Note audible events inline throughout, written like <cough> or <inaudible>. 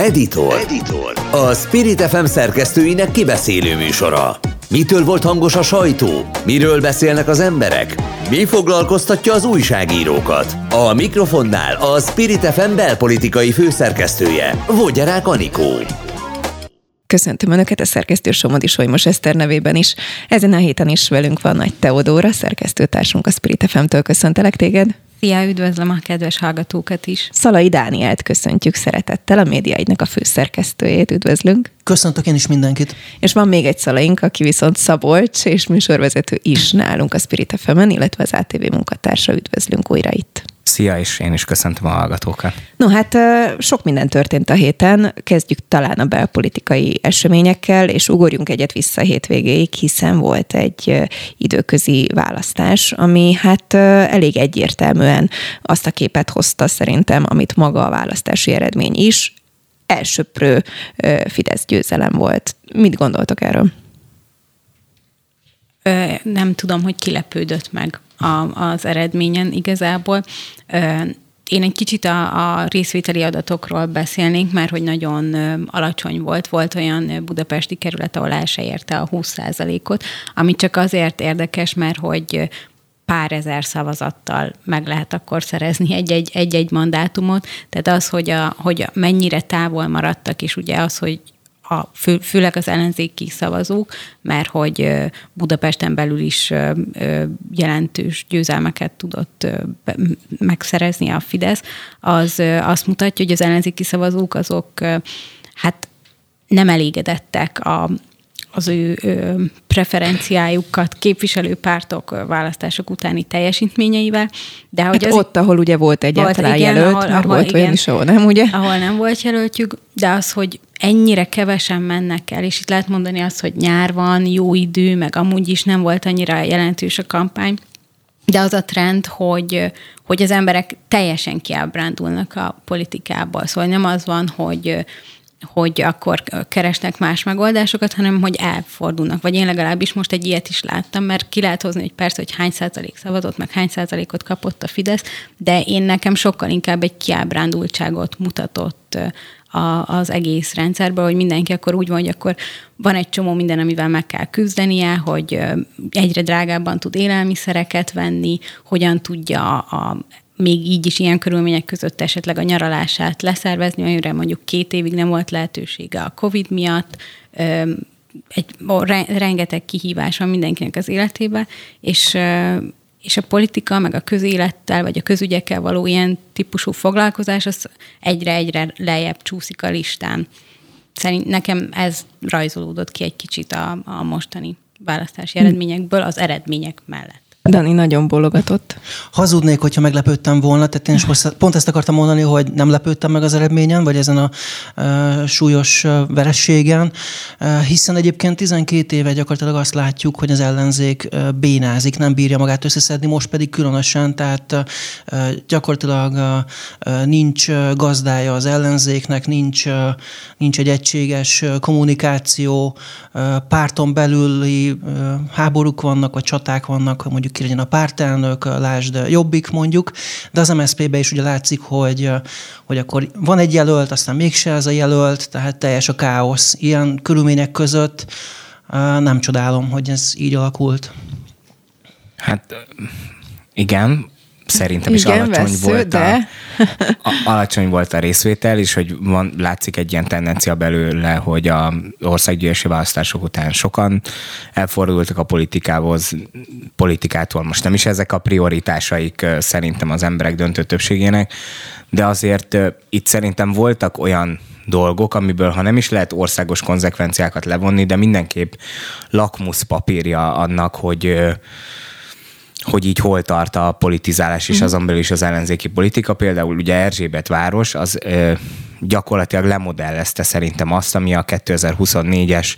Editor. Editor. A Spirit FM szerkesztőinek kibeszélő műsora. Mitől volt hangos a sajtó? Miről beszélnek az emberek? Mi foglalkoztatja az újságírókat? A mikrofonnál a Spirit FM belpolitikai főszerkesztője, Vogyarák Anikó. Köszöntöm Önöket a szerkesztő Somodi Solymos Eszter nevében is. Ezen a héten is velünk van Nagy Teodóra, szerkesztőtársunk a Spirit FM-től. Köszöntelek téged. Szia, üdvözlöm a kedves hallgatókat is. Szalai Dánielt köszöntjük szeretettel, a médiaidnak a főszerkesztőjét. Üdvözlünk. Köszöntök én is mindenkit. És van még egy szalaink, aki viszont Szabolcs és műsorvezető is nálunk a Spirit fm illetve az ATV munkatársa. Üdvözlünk újra itt. Szia, és én is köszöntöm a hallgatókat. No hát sok minden történt a héten. Kezdjük talán a belpolitikai eseményekkel, és ugorjunk egyet vissza a hétvégéig, hiszen volt egy időközi választás, ami hát elég egyértelműen azt a képet hozta szerintem, amit maga a választási eredmény is. Elsőprő Fidesz győzelem volt. Mit gondoltok erről? Nem tudom, hogy kilepődött meg a, az eredményen igazából. Én egy kicsit a, a részvételi adatokról beszélnénk, mert hogy nagyon alacsony volt. Volt olyan budapesti kerület, ahol el se érte a 20%-ot, ami csak azért érdekes, mert hogy pár ezer szavazattal meg lehet akkor szerezni egy-egy, mandátumot. Tehát az, hogy, a, hogy mennyire távol maradtak, és ugye az, hogy a, fő, főleg az ellenzéki szavazók, mert hogy Budapesten belül is jelentős győzelmeket tudott megszerezni a Fidesz, az azt mutatja, hogy az ellenzéki szavazók azok hát nem elégedettek a, az ő preferenciájukat képviselő pártok választások utáni teljesítményeivel. De hogy hát az ott, ahol ugye volt egyáltalán volt, igen, jelölt, ahol, mert ahol, volt igen, olyan is, ahol nem, ugye? Ahol nem volt jelöltjük, de az, hogy ennyire kevesen mennek el, és itt lehet mondani azt, hogy nyár van, jó idő, meg amúgy is nem volt annyira jelentős a kampány, de az a trend, hogy, hogy az emberek teljesen kiábrándulnak a politikából. Szóval nem az van, hogy hogy akkor keresnek más megoldásokat, hanem hogy elfordulnak. Vagy én legalábbis most egy ilyet is láttam, mert ki lehet hozni, hogy persze, hogy hány százalék szavazott, meg hány százalékot kapott a Fidesz, de én nekem sokkal inkább egy kiábrándultságot mutatott a, az egész rendszerben, hogy mindenki akkor úgy van, hogy akkor van egy csomó minden, amivel meg kell küzdenie, hogy egyre drágábban tud élelmiszereket venni, hogyan tudja a még így is ilyen körülmények között esetleg a nyaralását leszervezni, amire mondjuk két évig nem volt lehetősége a COVID miatt, egy rengeteg kihívás van mindenkinek az életében, és, és a politika, meg a közélettel, vagy a közügyekkel való ilyen típusú foglalkozás, az egyre-egyre lejjebb csúszik a listán. Szerint nekem ez rajzolódott ki egy kicsit a, a mostani választási eredményekből az eredmények mellett. Dani nagyon bologatott. Hazudnék, hogyha meglepődtem volna, tehát én most pont ezt akartam mondani, hogy nem lepődtem meg az eredményen, vagy ezen a uh, súlyos verességen, uh, hiszen egyébként 12 éve gyakorlatilag azt látjuk, hogy az ellenzék uh, bénázik, nem bírja magát összeszedni, most pedig különösen, tehát uh, gyakorlatilag uh, nincs gazdája az ellenzéknek, nincs, uh, nincs egy egységes kommunikáció, uh, párton belüli uh, háborúk vannak, vagy csaták vannak, mondjuk mondjuk ki legyen a pártelnök, lásd Jobbik mondjuk, de az MSZP-be is ugye látszik, hogy, hogy akkor van egy jelölt, aztán mégse ez a jelölt, tehát teljes a káosz. Ilyen körülmények között nem csodálom, hogy ez így alakult. Hát igen, szerintem is Igen, alacsony vesző, volt de... a, a, alacsony volt a részvétel, és hogy van, látszik egy ilyen tendencia belőle, hogy a országgyűlési választások után sokan elfordultak a politikához, politikától most nem is ezek a prioritásaik szerintem az emberek döntő többségének, de azért itt szerintem voltak olyan dolgok, amiből ha nem is lehet országos konzekvenciákat levonni, de mindenképp lakmuszpapírja annak, hogy hogy így hol tart a politizálás és mhm. azon belül is az ellenzéki politika. Például ugye Erzsébet város az ö, gyakorlatilag lemodellezte szerintem azt, ami a 2024-es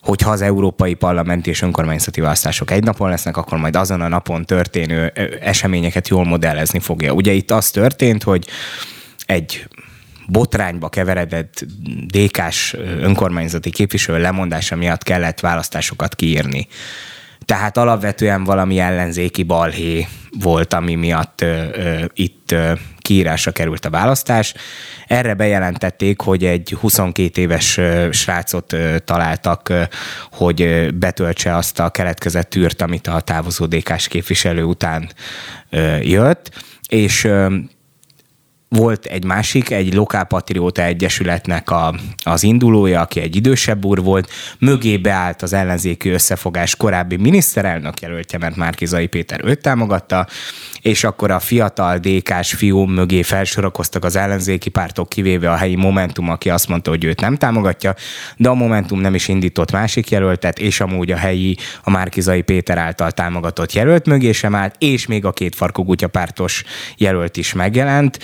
hogyha az európai parlamenti és önkormányzati választások egy napon lesznek, akkor majd azon a napon történő eseményeket jól modellezni fogja. Ugye itt az történt, hogy egy botrányba keveredett DK-s önkormányzati képviselő lemondása miatt kellett választásokat kiírni. Tehát alapvetően valami ellenzéki balhé volt, ami miatt ö, ö, itt ö, kiírásra került a választás. Erre bejelentették, hogy egy 22 éves srácot találtak, hogy betöltse azt a keletkezett űrt, amit a távozó DK-s képviselő után jött, és volt egy másik, egy lokálpatrióta egyesületnek a, az indulója, aki egy idősebb úr volt, mögé beállt az ellenzéki összefogás korábbi miniszterelnök jelöltje, mert Márkizai Péter őt támogatta, és akkor a fiatal DK-s fiú mögé felsorakoztak az ellenzéki pártok, kivéve a helyi Momentum, aki azt mondta, hogy őt nem támogatja, de a Momentum nem is indított másik jelöltet, és amúgy a helyi, a Márkizai Péter által támogatott jelölt mögé sem állt, és még a két farkogutya pártos jelölt is megjelent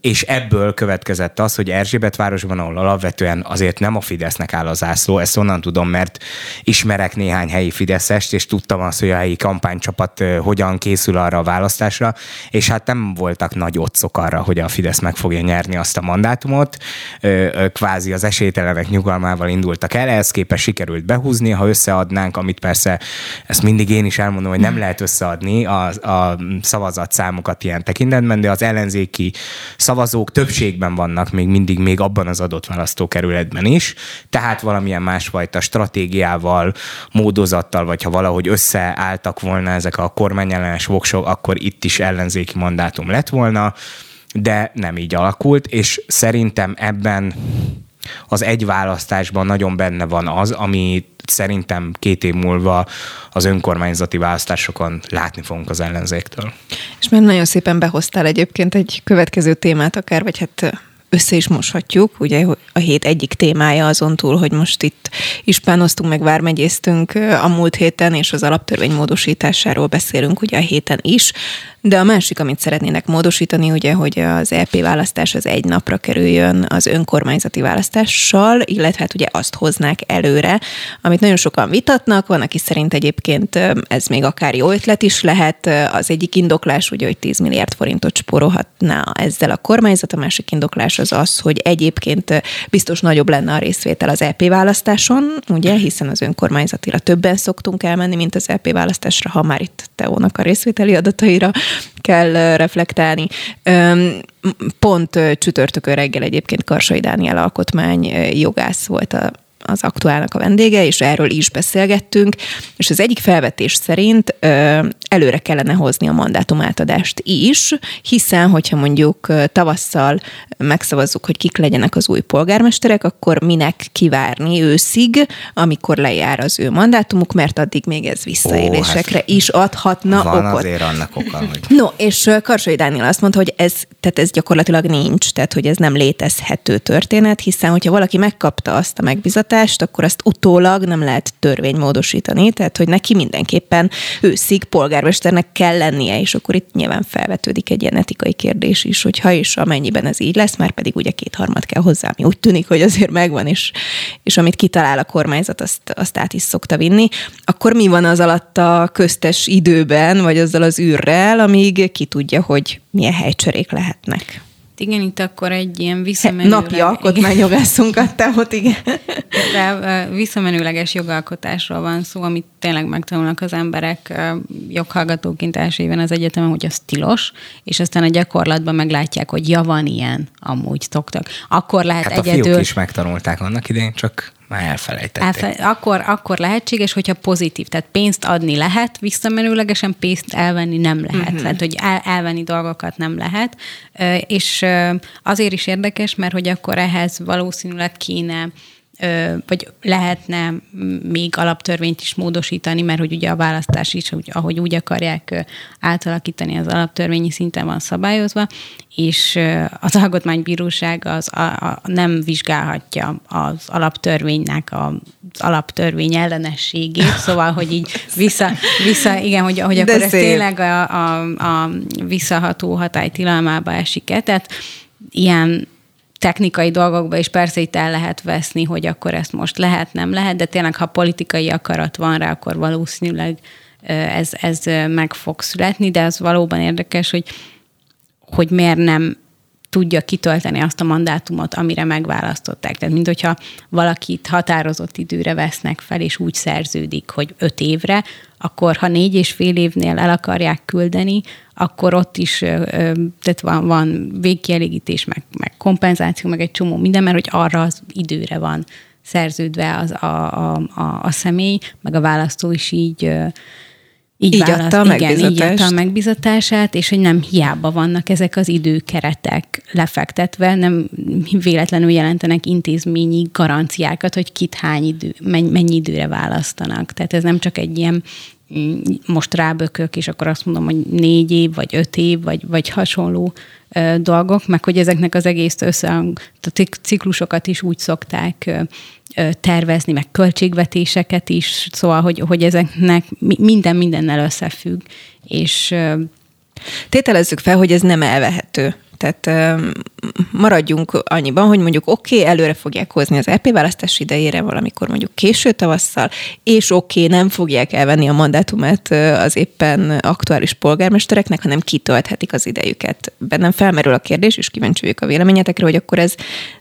és ebből következett az, hogy Erzsébet városban, ahol alapvetően azért nem a Fidesznek áll a zászló, ezt onnan tudom, mert ismerek néhány helyi Fideszest, és tudtam azt, hogy a helyi kampánycsapat hogyan készül arra a választásra, és hát nem voltak nagy otcok arra, hogy a Fidesz meg fogja nyerni azt a mandátumot. Kvázi az esélytelenek nyugalmával indultak el, ehhez képest sikerült behúzni, ha összeadnánk, amit persze ezt mindig én is elmondom, hogy nem lehet összeadni a, a szavazatszámokat ilyen tekintetben, de az ellenzéki szavazók többségben vannak még mindig még abban az adott választókerületben is, tehát valamilyen másfajta stratégiával, módozattal, vagy ha valahogy összeálltak volna ezek a kormányellenes voksok, akkor itt is ellenzéki mandátum lett volna, de nem így alakult, és szerintem ebben az egy választásban nagyon benne van az, ami szerintem két év múlva az önkormányzati választásokon látni fogunk az ellenzéktől. És már nagyon szépen behoztál egyébként egy következő témát akár, vagy hát össze is moshatjuk. Ugye a hét egyik témája azon túl, hogy most itt ispánoztunk, meg vármegyéztünk a múlt héten, és az alaptörvény módosításáról beszélünk ugye a héten is. De a másik, amit szeretnének módosítani, ugye, hogy az EP választás az egy napra kerüljön az önkormányzati választással, illetve hát ugye azt hoznák előre, amit nagyon sokan vitatnak, van, aki szerint egyébként ez még akár jó ötlet is lehet. Az egyik indoklás ugye, hogy 10 milliárd forintot spórolhatna ezzel a kormányzat, a másik indoklás az az, hogy egyébként biztos nagyobb lenne a részvétel az EP választáson, ugye, hiszen az önkormányzatira többen szoktunk elmenni, mint az EP választásra, ha már itt Teónak a részvételi adataira kell reflektálni. Pont csütörtökön reggel egyébként Karsai Dániel alkotmány jogász volt a az aktuálnak a vendége, és erről is beszélgettünk, és az egyik felvetés szerint előre kellene hozni a mandátumátadást is, hiszen hogyha mondjuk tavasszal megszavazzuk, hogy kik legyenek az új polgármesterek, akkor minek kivárni őszig, amikor lejár az ő mandátumuk, mert addig még ez visszaélésekre Ó, hát is adhatna van okot. azért annak oka, hogy... No, és Karsai Dániel azt mondta, hogy ez, tehát ez gyakorlatilag nincs, tehát hogy ez nem létezhető történet, hiszen hogyha valaki megkapta azt a megbizat választást, akkor azt utólag nem lehet törvény módosítani, tehát hogy neki mindenképpen őszig polgármesternek kell lennie, és akkor itt nyilván felvetődik egy ilyen etikai kérdés is, hogy ha és amennyiben ez így lesz, már pedig ugye kétharmad kell hozzá, ami úgy tűnik, hogy azért megvan, és, és amit kitalál a kormányzat, azt, azt át is szokta vinni, akkor mi van az alatt a köztes időben, vagy azzal az űrrel, amíg ki tudja, hogy milyen helycserék lehetnek? Igen, itt akkor egy ilyen visszamenőleg... Napi alkotmányjogászunkat, tehát igen. De visszamenőleges jogalkotásról van szó, amit tényleg megtanulnak az emberek joghallgatóként első éven az egyetemen, hogy az tilos, és aztán a gyakorlatban meglátják, hogy ja, van ilyen, amúgy szoktak. Akkor lehet hát egyedül... a fiúk is megtanulták annak idején, csak már elfelejtették. Elfe- akkor, akkor lehetséges, hogyha pozitív. Tehát pénzt adni lehet, visszamenőlegesen pénzt elvenni nem lehet. Uh-huh. Tehát, hogy el, elvenni dolgokat nem lehet. És azért is érdekes, mert hogy akkor ehhez valószínűleg kéne vagy lehetne még alaptörvényt is módosítani, mert hogy ugye a választás is, ahogy úgy akarják átalakítani, az alaptörvényi szinten van szabályozva, és az alkotmánybíróság az a, a, nem vizsgálhatja az alaptörvénynek az alaptörvény ellenességét, szóval, hogy így vissza, vissza igen, hogy, hogy akkor ez tényleg a, a, a visszaható hatály tilalmába esik-e, tehát ilyen technikai dolgokba is persze itt el lehet veszni, hogy akkor ezt most lehet, nem lehet, de tényleg, ha politikai akarat van rá, akkor valószínűleg ez, ez meg fog születni, de az valóban érdekes, hogy, hogy miért nem tudja kitölteni azt a mandátumot, amire megválasztották. Tehát, mint hogyha valakit határozott időre vesznek fel, és úgy szerződik, hogy öt évre, akkor ha négy és fél évnél el akarják küldeni, akkor ott is tehát van, van végkielégítés, meg, meg kompenzáció, meg egy csomó minden, mert hogy arra az időre van szerződve az, a, a, a, a személy, meg a választó is így így, így választ, adta a igen, így adta a megbizatását, és hogy nem hiába vannak ezek az időkeretek lefektetve, nem véletlenül jelentenek intézményi garanciákat, hogy kit hány idő, mennyi időre választanak. Tehát ez nem csak egy ilyen most rábökök, és akkor azt mondom, hogy négy év, vagy öt év, vagy, vagy hasonló ö, dolgok, meg hogy ezeknek az egész össze, a ciklusokat is úgy szokták ö, tervezni, meg költségvetéseket is, szóval, hogy, hogy ezeknek minden mindennel összefügg, és Tételezzük fel, hogy ez nem elvehető. Tehát maradjunk annyiban, hogy mondjuk oké, okay, előre fogják hozni az EP választás idejére valamikor mondjuk késő tavasszal, és oké, okay, nem fogják elvenni a mandátumát az éppen aktuális polgármestereknek, hanem kitölthetik az idejüket. Bennem felmerül a kérdés, és kíváncsi vagyok a véleményetekre, hogy akkor ez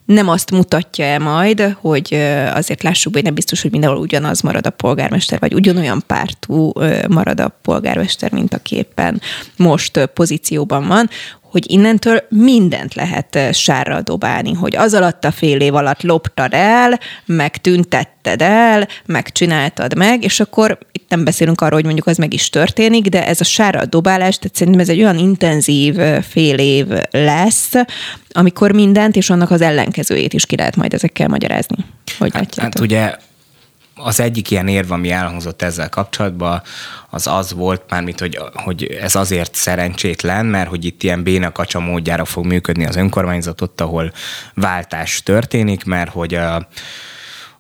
nem azt mutatja-e majd, hogy azért lássuk hogy nem biztos, hogy mindenhol ugyanaz marad a polgármester, vagy ugyanolyan pártú marad a polgármester, mint aki éppen most pozícióban van, hogy innentől mindent lehet eh, sárra dobálni, hogy az alatt a fél év alatt loptad el, meg tüntetted el, meg csináltad meg, és akkor itt nem beszélünk arról, hogy mondjuk az meg is történik, de ez a sárra dobálás, tehát szerintem ez egy olyan intenzív eh, fél év lesz, amikor mindent és annak az ellenkezőjét is ki lehet majd ezekkel magyarázni. Hogy hát, hát ugye az egyik ilyen érv, ami elhangzott ezzel kapcsolatban, az az volt már, mint hogy, hogy ez azért szerencsétlen, mert hogy itt ilyen béna kacsa módjára fog működni az önkormányzat ott, ahol váltás történik, mert hogy a,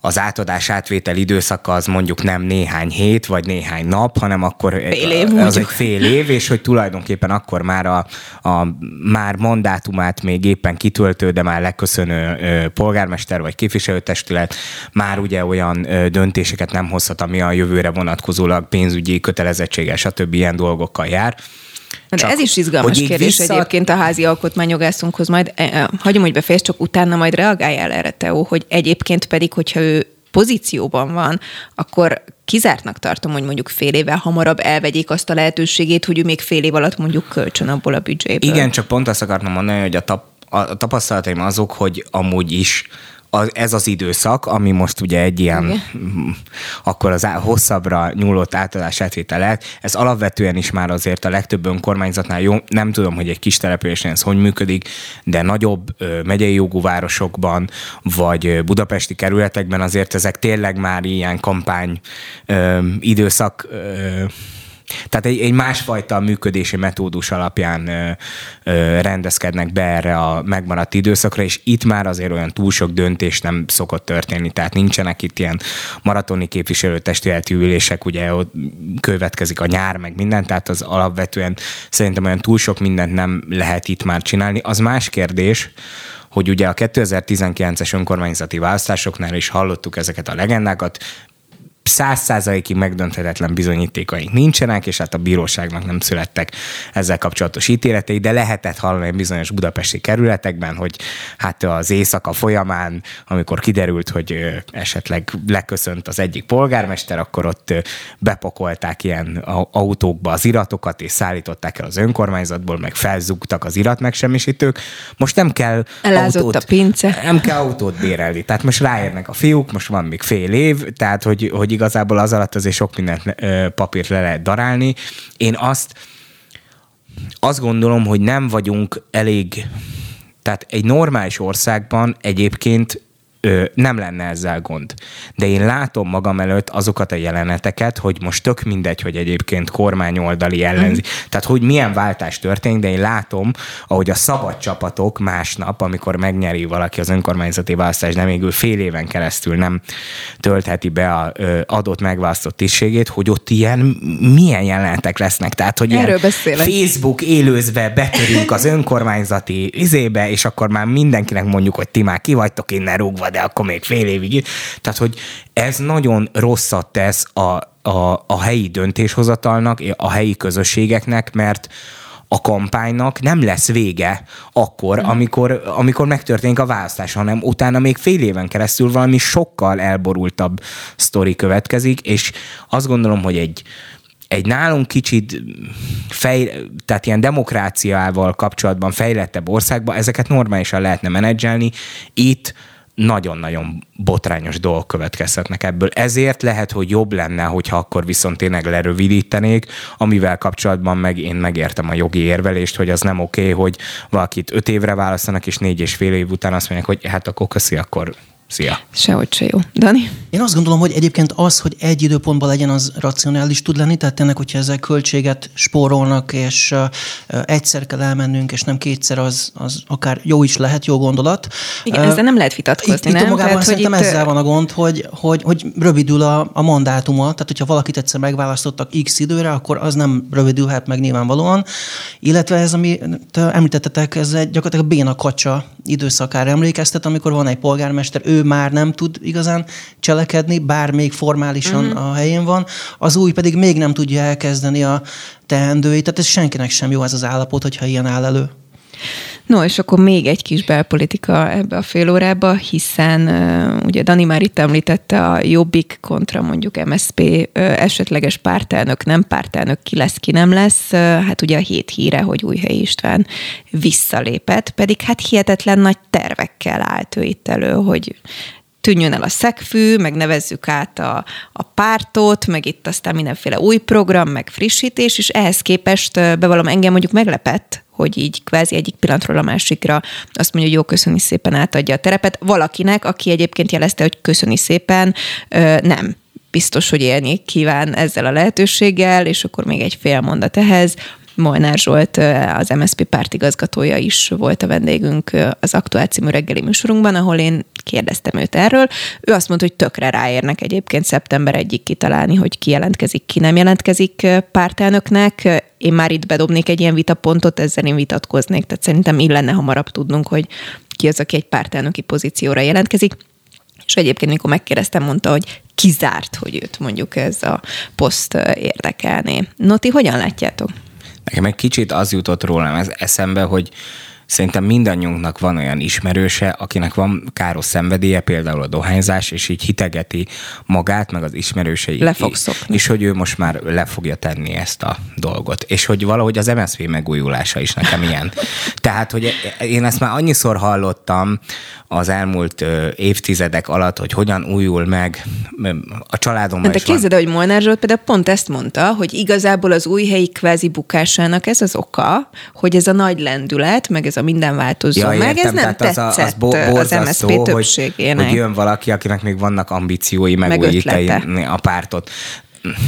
az átadás átvétel időszaka az mondjuk nem néhány hét, vagy néhány nap, hanem akkor fél év, az mondjuk. egy fél év, és hogy tulajdonképpen akkor már a, a már mandátumát még éppen kitöltő, de már leköszönő polgármester vagy képviselőtestület már ugye olyan döntéseket nem hozhat, ami a jövőre vonatkozólag pénzügyi kötelezettséggel, stb. ilyen dolgokkal jár. De csak, ez is izgalmas kérdés vissza... egyébként a házi alkotmányjogászunkhoz, majd eh, hagyom, hogy befejezd, csak utána majd reagáljál erre, Teó, hogy egyébként pedig, hogyha ő pozícióban van, akkor kizártnak tartom, hogy mondjuk fél évvel hamarabb elvegyék azt a lehetőségét, hogy ő még fél év alatt mondjuk kölcsön abból a büdzséből. Igen, csak pont azt akartam mondani, hogy a, tap, a tapasztalataim azok, hogy amúgy is az, ez az időszak, ami most ugye egy ilyen, Igen. akkor az hosszabbra nyúlott átadás átvételet, ez alapvetően is már azért a legtöbb önkormányzatnál jó, nem tudom, hogy egy kis településen ez hogy működik, de nagyobb megyei jogú városokban, vagy budapesti kerületekben azért ezek tényleg már ilyen kampány ö, időszak ö, tehát egy, egy másfajta működési metódus alapján ö, ö, rendezkednek be erre a megmaradt időszakra, és itt már azért olyan túl sok döntés nem szokott történni, tehát nincsenek itt ilyen maratoni képviselőtestületi ülések, ugye ott következik a nyár, meg minden, tehát az alapvetően szerintem olyan túl sok mindent nem lehet itt már csinálni. Az más kérdés, hogy ugye a 2019-es önkormányzati választásoknál is hallottuk ezeket a legendákat, száz százalékig megdönthetetlen bizonyítékaink nincsenek, és hát a bíróságnak nem születtek ezzel kapcsolatos ítéletei, de lehetett hallani bizonyos budapesti kerületekben, hogy hát az éjszaka folyamán, amikor kiderült, hogy esetleg leköszönt az egyik polgármester, akkor ott bepakolták ilyen autókba az iratokat, és szállították el az önkormányzatból, meg felzugtak az irat megsemmisítők. Most nem kell Elázott autót, a pince. Nem kell autót bérelni. Tehát most ráérnek a fiúk, most van még fél év, tehát hogy, hogy hogy igazából az alatt azért sok mindent papírt le lehet darálni. Én azt, azt gondolom, hogy nem vagyunk elég, tehát egy normális országban egyébként ö, nem lenne ezzel gond. De én látom magam előtt azokat a jeleneteket, hogy most tök mindegy, hogy egyébként kormányoldali ellenzi. Mm. Tehát, hogy milyen váltás történik, de én látom, ahogy a szabad csapatok másnap, amikor megnyeri valaki az önkormányzati választást, de még ő fél éven keresztül nem töltheti be a ö, adott megválasztott tisztségét, hogy ott ilyen milyen jelenetek lesznek. Tehát, hogy Erről beszélek. Facebook élőzve betörünk az önkormányzati izébe, és akkor már mindenkinek mondjuk, hogy ti már ki vagytok innen rúgva, de akkor még fél évig. Tehát, hogy ez nagyon rosszat tesz a, a, a helyi döntéshozatalnak, a helyi közösségeknek, mert a kampánynak nem lesz vége akkor, amikor, amikor megtörténik a választás, hanem utána még fél éven keresztül valami sokkal elborultabb sztori következik, és azt gondolom, hogy egy egy nálunk kicsit fej, tehát ilyen demokráciával kapcsolatban fejlettebb országban ezeket normálisan lehetne menedzselni. Itt nagyon-nagyon botrányos dolgok következhetnek ebből. Ezért lehet, hogy jobb lenne, hogyha akkor viszont tényleg lerövidítenék, amivel kapcsolatban meg én megértem a jogi érvelést, hogy az nem oké, okay, hogy valakit öt évre választanak, és négy és fél év után azt mondják, hogy hát akkor köszi, akkor Szia! Sehogy se jó. Dani? Én azt gondolom, hogy egyébként az, hogy egy időpontban legyen, az racionális tud lenni, tehát ennek, hogyha ezzel költséget spórolnak, és egyszer kell elmennünk, és nem kétszer, az, az akár jó is lehet, jó gondolat. Igen, uh, ezzel nem lehet vitatkozni, itt, nem? Itt magában tehát, szerintem itt... ezzel van a gond, hogy, hogy, hogy rövidül a, a mandátuma, tehát hogyha valakit egyszer megválasztottak x időre, akkor az nem rövidülhet meg nyilvánvalóan. Illetve ez, ami említettetek, ez egy gyakorlatilag a béna kacsa időszakára emlékeztet, amikor van egy polgármester, ő már nem tud igazán cselekedni, bár még formálisan uh-huh. a helyén van, az új pedig még nem tudja elkezdeni a teendőit, tehát ez senkinek sem jó ez az állapot, hogyha ilyen áll elő. No, és akkor még egy kis belpolitika ebbe a fél órába, hiszen ugye Dani már itt említette a Jobbik kontra mondjuk MSP esetleges pártelnök, nem pártelnök, ki lesz, ki nem lesz. Hát ugye a hét híre, hogy Újhely István visszalépett, pedig hát hihetetlen nagy tervekkel állt ő itt elő, hogy tűnjön el a szegfű, meg nevezzük át a, a pártot, meg itt aztán mindenféle új program, meg frissítés, és ehhez képest bevallom engem mondjuk meglepett, hogy így kvázi egyik pillanatról a másikra azt mondja, hogy jó, köszöni szépen, átadja a terepet valakinek, aki egyébként jelezte, hogy köszöni szépen, nem biztos, hogy élni kíván ezzel a lehetőséggel, és akkor még egy fél mondat ehhez. Molnár Zsolt, az MSZP pártigazgatója is volt a vendégünk az Aktuál című reggeli műsorunkban, ahol én kérdeztem őt erről. Ő azt mondta, hogy tökre ráérnek egyébként szeptember egyik kitalálni, hogy ki jelentkezik, ki nem jelentkezik pártelnöknek. Én már itt bedobnék egy ilyen vitapontot, ezzel én vitatkoznék, tehát szerintem illene hamarabb tudnunk, hogy ki az, aki egy pártelnöki pozícióra jelentkezik. És egyébként, mikor megkérdeztem, mondta, hogy kizárt, hogy őt mondjuk ez a poszt érdekelné. Noti, hogyan látjátok? Nekem egy kicsit az jutott rólam ez eszembe, hogy Szerintem mindannyiunknak van olyan ismerőse, akinek van káros szenvedélye, például a dohányzás, és így hitegeti magát, meg az ismerősei. Le fog szokni. És hogy ő most már le fogja tenni ezt a dolgot. És hogy valahogy az MSZP megújulása is nekem ilyen. <laughs> Tehát, hogy én ezt már annyiszor hallottam az elmúlt évtizedek alatt, hogy hogyan újul meg a családomban De képzeld, hogy Molnár Zsolt például pont ezt mondta, hogy igazából az új helyi kvázi bukásának ez az oka, hogy ez a nagy lendület, meg ez a minden változó ja, meg, értem, ez nem tetszett az, az, bo- az MSZP többségének. Hogy, hogy jön valaki, akinek még vannak ambíciói megújítani a pártot.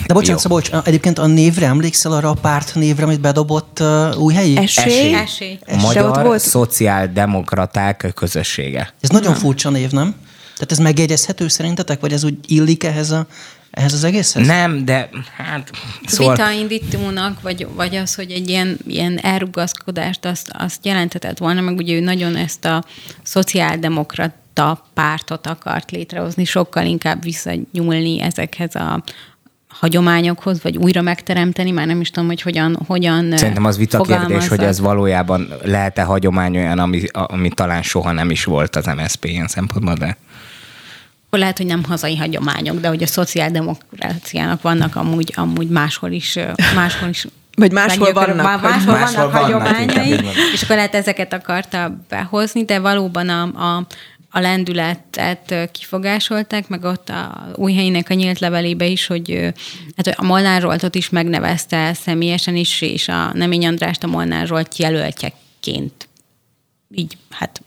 De bocsánat, Szabolcs, egyébként a névre emlékszel arra a párt névre, amit bedobott uh, új helyi? Esély. Esély. Esély. Magyar volt... Szociáldemokraták közössége. Ez nagyon furcsa név, nem? Tehát ez megjegyezhető szerintetek, vagy ez úgy illik ehhez a ehhez az egészhez? Nem, de hát... Szóval... Vitaindítónak, vagy, vagy az, hogy egy ilyen, ilyen elrugaszkodást azt, azt jelentetett volna, meg ugye ő nagyon ezt a szociáldemokrata pártot akart létrehozni, sokkal inkább visszanyúlni ezekhez a hagyományokhoz, vagy újra megteremteni, már nem is tudom, hogy hogyan hogyan Szerintem az vita kérdés, hogy ez valójában lehet-e hagyomány olyan, ami, ami talán soha nem is volt az MSZP ilyen szempontból, de akkor lehet, hogy nem hazai hagyományok, de hogy a szociáldemokráciának vannak amúgy, amúgy máshol is, máshol is vagy máshol vannak, máshol, máshol vannak, vannak hagyományai, és akkor lehet ezeket akarta behozni, de valóban a, a, a lendületet kifogásolták, meg ott a új helyének a nyílt levelébe is, hogy hát a Molnár Zsoltot is megnevezte személyesen is, és a Nemény Andrást a Molnár Zsolt jelöltjeként így hát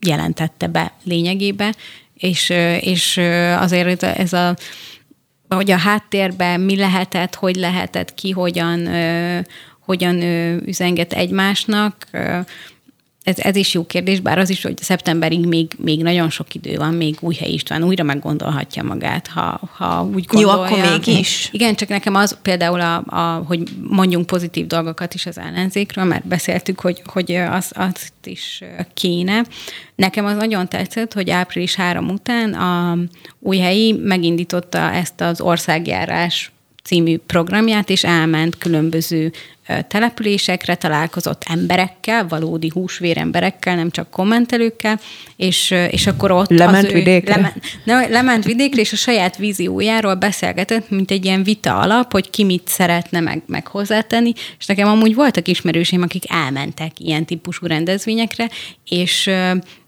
jelentette be lényegébe, és, és azért ez a hogy a háttérben mi lehetett, hogy lehetett, ki hogyan, hogyan üzenget egymásnak, ez, ez is jó kérdés, bár az is, hogy szeptemberig még, még nagyon sok idő van, még Újhely István újra meggondolhatja magát, ha, ha úgy gondolja. Jó, akkor mégis. Igen, csak nekem az például, a, a, hogy mondjunk pozitív dolgokat is az ellenzékről, mert beszéltük, hogy, hogy az, azt is kéne. Nekem az nagyon tetszett, hogy április 3 után a Újhelyi megindította ezt az országjárás című programját, és elment különböző településekre, találkozott emberekkel, valódi húsvér emberekkel, nem csak kommentelőkkel, és, és akkor ott lement az vidékre? Lement, ne, lement vidékre, és a saját víziójáról beszélgetett, mint egy ilyen vita alap, hogy ki mit szeretne meg, meg hozzátenni, és nekem amúgy voltak ismerőseim, akik elmentek ilyen típusú rendezvényekre, és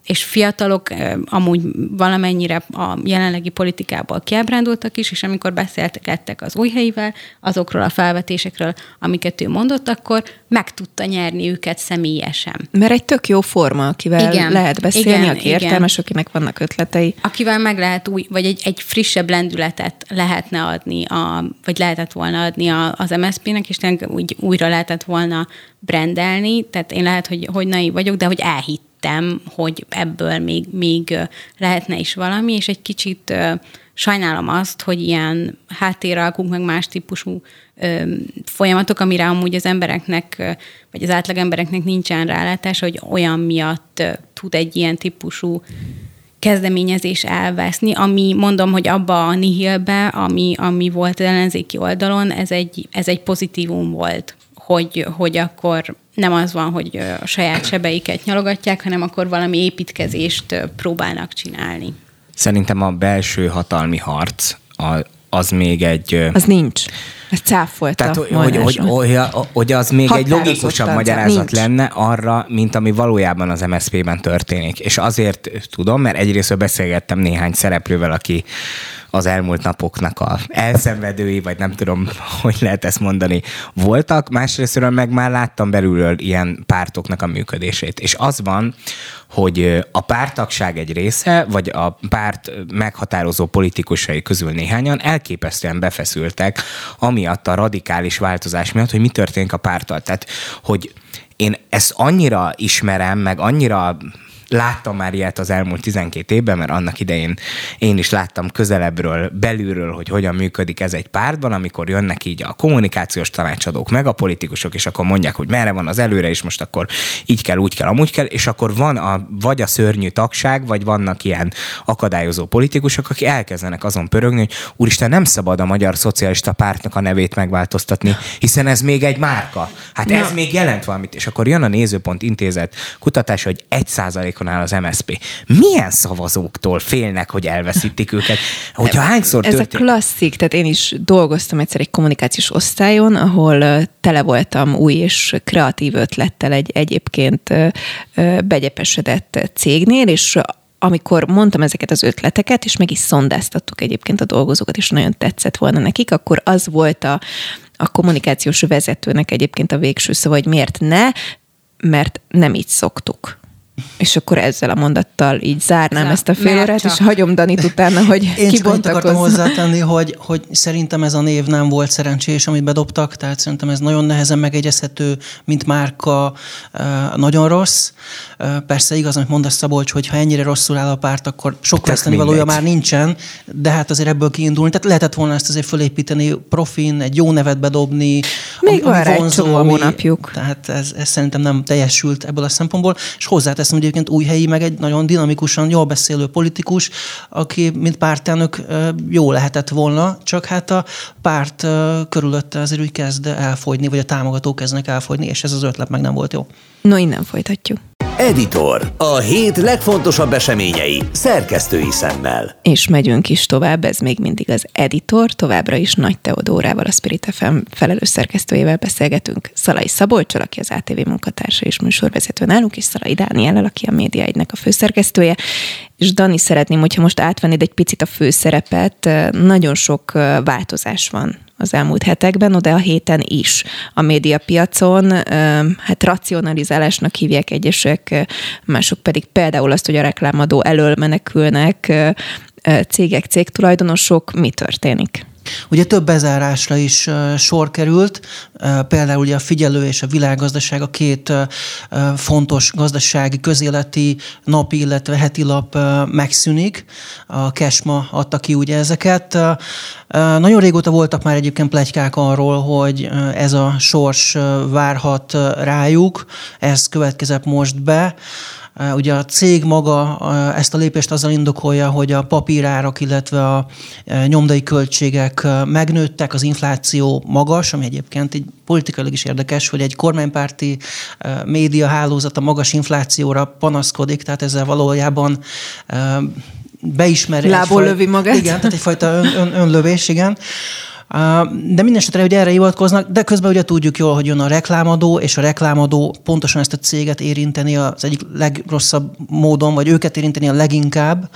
és fiatalok amúgy valamennyire a jelenlegi politikából kiábrándultak is, és amikor beszéltek az új helyivel, azokról a felvetésekről, amiket ő mondott, akkor meg tudta nyerni őket személyesen. Mert egy tök jó forma, akivel igen, lehet beszélni, igen, aki igen. értelmes, akinek vannak ötletei. Akivel meg lehet új, vagy egy, egy frissebb lendületet lehetne adni, a, vagy lehetett volna adni a, az MSZP-nek, és úgy újra lehetett volna brendelni, tehát én lehet, hogy, hogy naiv vagyok, de hogy elhitt hittem, hogy ebből még, még lehetne is valami, és egy kicsit sajnálom azt, hogy ilyen háttéralkunk, meg más típusú folyamatok, amire amúgy az embereknek, vagy az átlag embereknek nincsen rálátás, hogy olyan miatt tud egy ilyen típusú kezdeményezés elveszni, ami mondom, hogy abba a nihilbe, ami, ami volt az ellenzéki oldalon, ez egy, ez egy pozitívum volt, hogy, hogy akkor nem az van, hogy a saját sebeiket nyalogatják, hanem akkor valami építkezést próbálnak csinálni. Szerintem a belső hatalmi harc az még egy... Az nincs. Ez cáfolta. Tehát, hogy, hogy, hogy, hogy az még egy logikusabb magyarázat nincs. lenne arra, mint ami valójában az MSZP-ben történik. És azért tudom, mert egyrészt beszélgettem néhány szereplővel, aki az elmúlt napoknak a elszenvedői, vagy nem tudom, <laughs> hogy lehet ezt mondani, voltak. Másrésztről meg már láttam belülről ilyen pártoknak a működését. És az van, hogy a pártagság egy része, vagy a párt meghatározó politikusai közül néhányan elképesztően befeszültek, amiatt a radikális változás miatt, hogy mi történik a párttal. Tehát, hogy én ezt annyira ismerem, meg annyira láttam már ilyet az elmúlt 12 évben, mert annak idején én is láttam közelebbről, belülről, hogy hogyan működik ez egy pártban, amikor jönnek így a kommunikációs tanácsadók, meg a politikusok, és akkor mondják, hogy merre van az előre, és most akkor így kell, úgy kell, amúgy kell, és akkor van a, vagy a szörnyű tagság, vagy vannak ilyen akadályozó politikusok, akik elkezdenek azon pörögni, hogy úristen, nem szabad a Magyar Szocialista Pártnak a nevét megváltoztatni, hiszen ez még egy márka. Hát ez még jelent valamit. És akkor jön a Nézőpont Intézet kutatás, hogy egy százalék nál az MSP. Milyen szavazóktól félnek, hogy elveszítik őket? Hogyha hányszor Ez történt... a klasszik, tehát én is dolgoztam egyszer egy kommunikációs osztályon, ahol tele voltam új és kreatív ötlettel egy egyébként begyepesedett cégnél, és amikor mondtam ezeket az ötleteket, és meg is szondáztattuk egyébként a dolgozókat, és nagyon tetszett volna nekik, akkor az volt a, a kommunikációs vezetőnek egyébként a végső szava, hogy miért ne, mert nem így szoktuk. És akkor ezzel a mondattal így zárnám Zá, ezt a fél órát, és hagyom Danit utána, hogy Én csak annyit akartam hozzátenni, hogy, hogy szerintem ez a név nem volt szerencsés, amit bedobtak, tehát szerintem ez nagyon nehezen megegyezhető, mint márka, nagyon rossz. Persze igaz, amit mondasz Szabolcs, hogy ha ennyire rosszul áll a párt, akkor sok veszteni valója már nincsen, de hát azért ebből kiindulni. Tehát lehetett volna ezt azért fölépíteni profin, egy jó nevet bedobni. Még ami, van vonzó, egy hónapjuk. Tehát ez, ez szerintem nem teljesült ebből a szempontból, és hozzáteszem, hogy egyébként új helyi, meg egy nagyon dinamikusan jól beszélő politikus, aki mint pártelnök jó lehetett volna, csak hát a párt körülötte azért úgy kezd elfogyni, vagy a támogatók kezdnek elfogyni, és ez az ötlet meg nem volt jó. No, innen folytatjuk. Editor. A hét legfontosabb eseményei szerkesztői szemmel. És megyünk is tovább, ez még mindig az Editor, továbbra is Nagy Teodórával, a Spirit FM felelős szerkesztőjével beszélgetünk. Szalai Szabolcsal, aki az ATV munkatársa és műsorvezető nálunk, és Szalai Dániel, aki a Média egynek a főszerkesztője. És Dani, szeretném, hogyha most átvennéd egy picit a főszerepet, nagyon sok változás van az elmúlt hetekben, de a héten is a médiapiacon. Hát racionalizálásnak hívják egyesek, mások pedig például azt, hogy a reklámadó elől menekülnek cégek, cégtulajdonosok. Mi történik? Ugye több bezárásra is sor került, például ugye a figyelő és a világgazdaság a két fontos gazdasági, közéleti napi, illetve heti lap megszűnik. A Kesma adta ki ugye ezeket. Nagyon régóta voltak már egyébként plegykák arról, hogy ez a sors várhat rájuk, ez következett most be. Ugye a cég maga ezt a lépést azzal indokolja, hogy a papírárak, illetve a nyomdai költségek megnőttek, az infláció magas, ami egyébként egy politikailag is érdekes, hogy egy kormánypárti média hálózat a magas inflációra panaszkodik, tehát ezzel valójában beismeri. Lából lövi magát. Igen, tehát egyfajta ön, ön, önlövés, igen. De minden esetre hogy erre hivatkoznak, de közben ugye tudjuk jól, hogy jön a reklámadó, és a reklámadó pontosan ezt a céget érinteni az egyik legrosszabb módon, vagy őket érinteni a leginkább.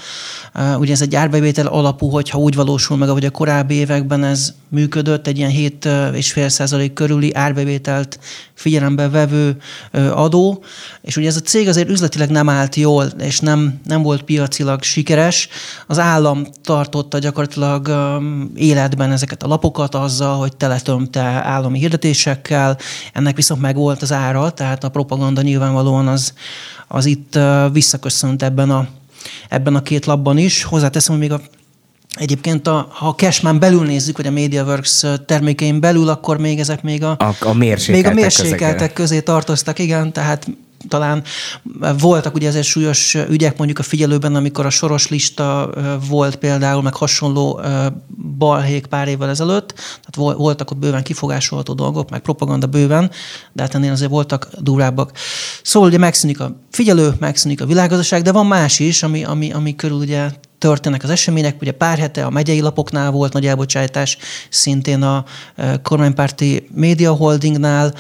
Ugye ez egy árbevétel alapú, hogyha úgy valósul meg, ahogy a korábbi években ez működött, egy ilyen 7,5 százalék körüli árbevételt figyelembe vevő adó, és ugye ez a cég azért üzletileg nem állt jól, és nem, nem volt piacilag sikeres. Az állam tartotta gyakorlatilag életben ezeket a lapokat azzal, hogy teletömte állami hirdetésekkel, ennek viszont meg volt az ára, tehát a propaganda nyilvánvalóan az, az itt visszaköszönt ebben a, ebben a két labban is. Hozzáteszem, hogy még a Egyébként, a, ha a Cashman belül nézzük, vagy a MediaWorks termékein belül, akkor még ezek még a, a, a mérsékeltek, még a mérsékeltek közé tartoztak, igen, tehát talán voltak ugye ezért súlyos ügyek mondjuk a figyelőben, amikor a soros lista volt például, meg hasonló balhék pár évvel ezelőtt, tehát voltak ott bőven kifogásolható dolgok, meg propaganda bőven, de hát ennél azért voltak durábbak. Szóval ugye megszűnik a figyelő, megszűnik a világgazdaság, de van más is, ami, ami, ami körül ugye történnek az események. Ugye pár hete a megyei lapoknál volt nagy elbocsátás, szintén a kormánypárti média holdingnál,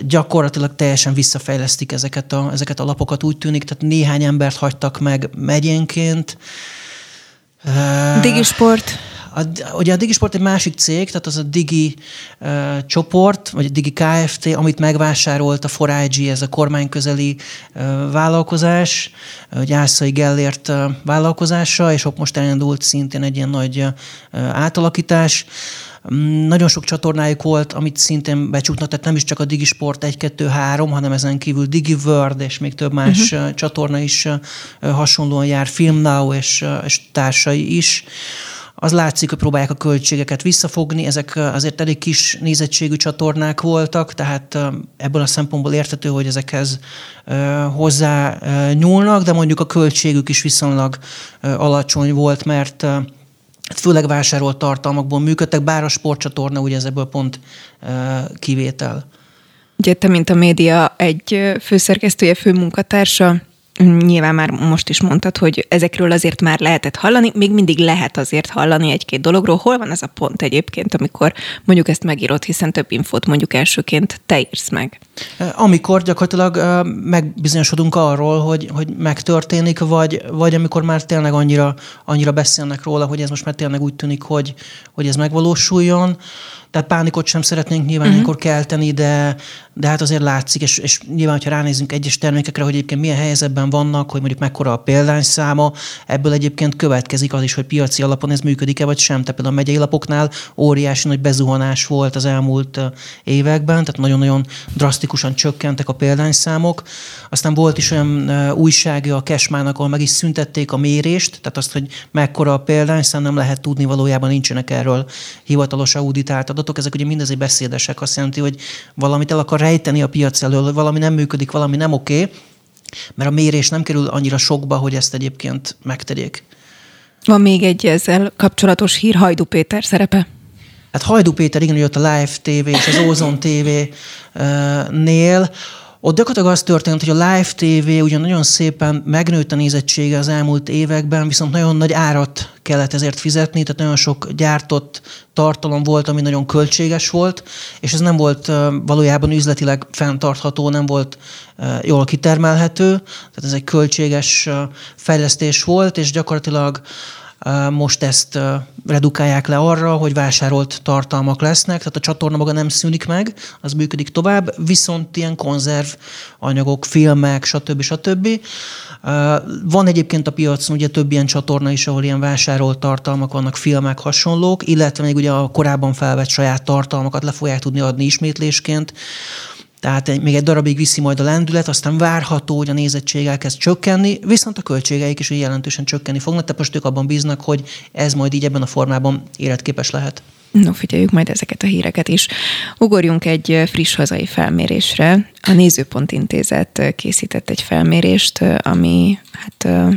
gyakorlatilag teljesen visszafejlesztik ezeket a, ezeket a lapokat, úgy tűnik, tehát néhány embert hagytak meg megyénként. Digisport. A, ugye a Digisport egy másik cég, tehát az a Digi uh, csoport, vagy a Digi Kft., amit megvásárolt a 4IG, ez a kormányközeli uh, vállalkozás, uh, Ászai Gellért uh, vállalkozása, és ott most elindult szintén egy ilyen nagy uh, átalakítás. Mm, nagyon sok csatornájuk volt, amit szintén becsuknak, tehát nem is csak a Digisport 1, 2, 3, hanem ezen kívül DigiWorld és még több más uh-huh. csatorna is hasonlóan jár, FilmNow és, és társai is az látszik, hogy próbálják a költségeket visszafogni, ezek azért elég kis nézettségű csatornák voltak, tehát ebből a szempontból értető, hogy ezekhez hozzá nyúlnak, de mondjuk a költségük is viszonylag alacsony volt, mert hát főleg vásárolt tartalmakból működtek, bár a sportcsatorna ugye ez ebből pont kivétel. Ugye te, mint a média egy főszerkesztője, főmunkatársa, Nyilván már most is mondtad, hogy ezekről azért már lehetett hallani, még mindig lehet azért hallani egy-két dologról. Hol van ez a pont egyébként, amikor mondjuk ezt megírod, hiszen több infót mondjuk elsőként te írsz meg? Amikor gyakorlatilag megbizonyosodunk arról, hogy, hogy megtörténik, vagy, vagy amikor már tényleg annyira, annyira beszélnek róla, hogy ez most már tényleg úgy tűnik, hogy, hogy ez megvalósuljon. Tehát pánikot sem szeretnénk nyilván uh-huh. ilyenkor kelteni, de, de hát azért látszik, és, és nyilván, ha ránézünk egyes termékekre, hogy egyébként milyen helyzetben vannak, hogy mondjuk mekkora a példányszáma, ebből egyébként következik az is, hogy piaci alapon ez működik-e vagy sem. Tehát például a megyei lapoknál óriási nagy bezuhanás volt az elmúlt években, tehát nagyon-nagyon drasztikusan csökkentek a példányszámok. Aztán volt is olyan újságja a Kesmának, ahol meg is szüntették a mérést, tehát azt, hogy mekkora a példányszám, nem lehet tudni, valójában nincsenek erről hivatalos auditált adatok. Ezek ugye mindezért beszédesek, azt jelenti, hogy valamit el akar rejteni a piac elől, hogy valami nem működik, valami nem oké, okay, mert a mérés nem kerül annyira sokba, hogy ezt egyébként megtegyék. Van még egy ezzel kapcsolatos hír, Hajdu Péter szerepe. Hát Hajdu Péter, igen, jött a Live TV és az Ozon TV-nél, ott gyakorlatilag az történt, hogy a Live TV ugyan nagyon szépen megnőtt a nézettsége az elmúlt években, viszont nagyon nagy árat kellett ezért fizetni, tehát nagyon sok gyártott tartalom volt, ami nagyon költséges volt, és ez nem volt valójában üzletileg fenntartható, nem volt jól kitermelhető, tehát ez egy költséges fejlesztés volt, és gyakorlatilag most ezt redukálják le arra, hogy vásárolt tartalmak lesznek, tehát a csatorna maga nem szűnik meg, az működik tovább, viszont ilyen konzerv anyagok, filmek, stb. stb. Van egyébként a piacon ugye több ilyen csatorna is, ahol ilyen vásárolt tartalmak vannak, filmek, hasonlók, illetve még ugye a korábban felvett saját tartalmakat le fogják tudni adni ismétlésként. Tehát még egy darabig viszi majd a lendület, aztán várható, hogy a nézettség elkezd csökkenni, viszont a költségeik is jelentősen csökkenni fognak, tehát most ők abban bíznak, hogy ez majd így ebben a formában életképes lehet. No, figyeljük majd ezeket a híreket is. Ugorjunk egy friss hazai felmérésre. A Nézőpont Intézet készített egy felmérést, ami hát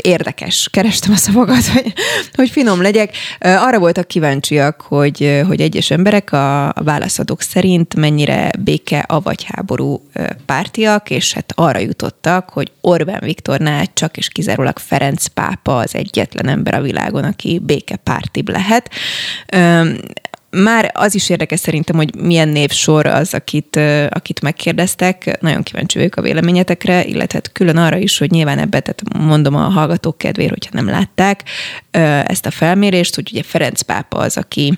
érdekes. Kerestem a szavakat, <laughs> hogy, hogy finom legyek. Arra voltak kíváncsiak, hogy, hogy egyes emberek a, a válaszadók szerint mennyire béke, avagy háború pártiak, és hát arra jutottak, hogy Orbán Viktornál csak és kizárólag Ferenc pápa az egyetlen ember a világon, aki békepártibb lehet. Már az is érdekes szerintem, hogy milyen névsor az, akit, akit megkérdeztek. Nagyon kíváncsi vagyok a véleményetekre, illetve hát külön arra is, hogy nyilván ebbe, tehát mondom a hallgatók kedvéért, hogyha nem látták ezt a felmérést, hogy ugye Ferenc pápa az, aki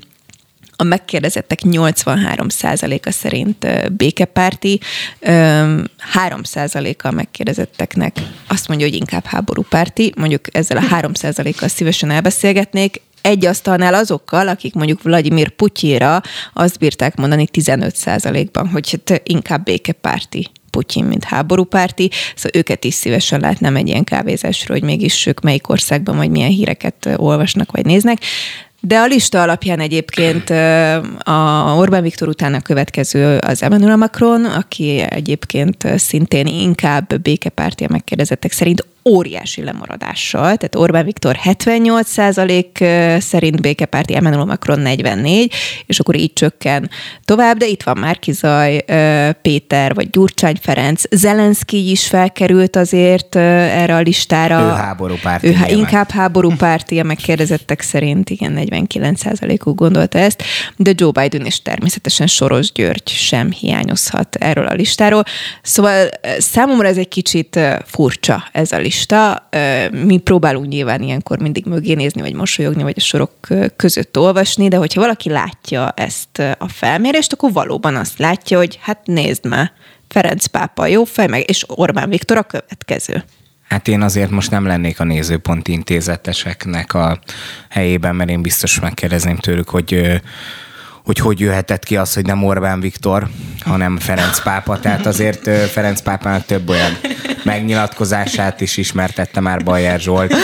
a megkérdezettek 83%-a szerint békepárti, 3%-a a megkérdezetteknek azt mondja, hogy inkább háborúpárti, mondjuk ezzel a 3%-kal szívesen elbeszélgetnék, egy asztalnál azokkal, akik mondjuk Vladimir Putyira azt bírták mondani 15 ban hogy hát inkább békepárti Putyin, mint háborúpárti, szóval őket is szívesen látnám egy ilyen kávézásról, hogy mégis ők melyik országban vagy milyen híreket olvasnak vagy néznek. De a lista alapján egyébként a Orbán Viktor után a következő az Emmanuel Macron, aki egyébként szintén inkább békepárti a megkérdezettek szerint óriási lemaradással, tehát Orbán Viktor 78% szerint békepárti, Emmanuel Macron 44, és akkor így csökken tovább, de itt van Márki Zaj, Péter, vagy Gyurcsány Ferenc, Zelenszky is felkerült azért erre a listára. Ő háborúpárti. Ő inkább háborúpárti, a megkérdezettek szerint, igen, 49 uk gondolta ezt, de Joe Biden és természetesen Soros György sem hiányozhat erről a listáról. Szóval számomra ez egy kicsit furcsa ez a lista lista. Mi próbálunk nyilván ilyenkor mindig mögé nézni, vagy mosolyogni, vagy a sorok között olvasni, de hogyha valaki látja ezt a felmérést, akkor valóban azt látja, hogy hát nézd már, Ferenc pápa jó fej, meg, és Orbán Viktor a következő. Hát én azért most nem lennék a nézőpont intézeteseknek a helyében, mert én biztos megkérdezném tőlük, hogy hogy hogy jöhetett ki az, hogy nem Orbán Viktor, hanem Ferenc pápa. Tehát azért Ferenc pápának több olyan megnyilatkozását is ismertette már Bajer Zsolt